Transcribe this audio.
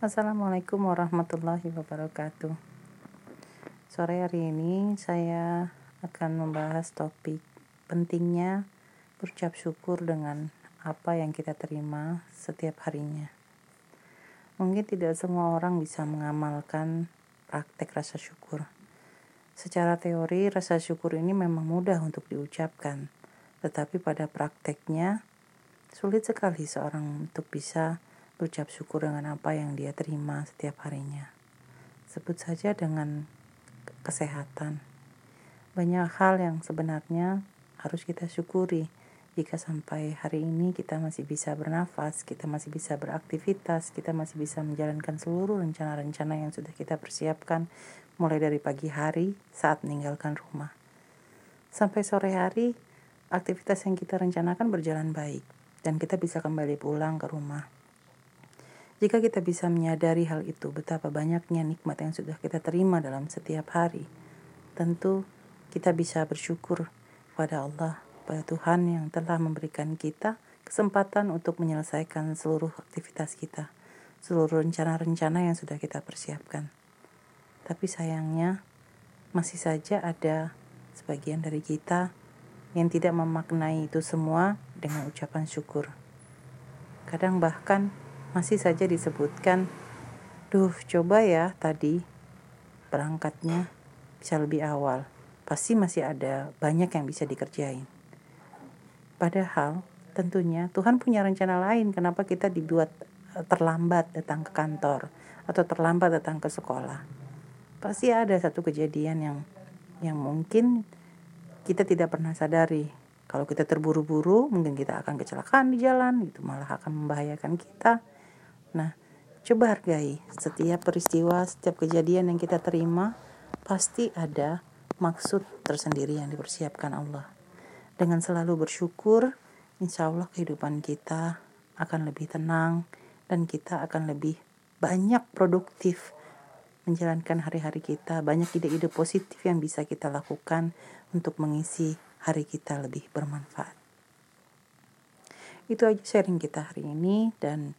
Assalamualaikum warahmatullahi wabarakatuh. Sore hari ini saya akan membahas topik pentingnya berucap syukur dengan apa yang kita terima setiap harinya. Mungkin tidak semua orang bisa mengamalkan praktek rasa syukur. Secara teori, rasa syukur ini memang mudah untuk diucapkan, tetapi pada prakteknya sulit sekali seorang untuk bisa berucap syukur dengan apa yang dia terima setiap harinya. Sebut saja dengan kesehatan. Banyak hal yang sebenarnya harus kita syukuri jika sampai hari ini kita masih bisa bernafas, kita masih bisa beraktivitas, kita masih bisa menjalankan seluruh rencana-rencana yang sudah kita persiapkan mulai dari pagi hari saat meninggalkan rumah. Sampai sore hari, aktivitas yang kita rencanakan berjalan baik dan kita bisa kembali pulang ke rumah jika kita bisa menyadari hal itu, betapa banyaknya nikmat yang sudah kita terima dalam setiap hari, tentu kita bisa bersyukur pada Allah, pada Tuhan yang telah memberikan kita kesempatan untuk menyelesaikan seluruh aktivitas kita, seluruh rencana-rencana yang sudah kita persiapkan. Tapi sayangnya, masih saja ada sebagian dari kita yang tidak memaknai itu semua dengan ucapan syukur. Kadang bahkan masih saja disebutkan, duh coba ya tadi berangkatnya bisa lebih awal. Pasti masih ada banyak yang bisa dikerjain. Padahal tentunya Tuhan punya rencana lain kenapa kita dibuat eh, terlambat datang ke kantor atau terlambat datang ke sekolah. Pasti ada satu kejadian yang yang mungkin kita tidak pernah sadari kalau kita terburu-buru mungkin kita akan kecelakaan di jalan itu malah akan membahayakan kita Nah, coba hargai setiap peristiwa, setiap kejadian yang kita terima, pasti ada maksud tersendiri yang dipersiapkan Allah. Dengan selalu bersyukur, insya Allah kehidupan kita akan lebih tenang dan kita akan lebih banyak produktif menjalankan hari-hari kita, banyak ide-ide positif yang bisa kita lakukan untuk mengisi hari kita lebih bermanfaat. Itu aja sharing kita hari ini dan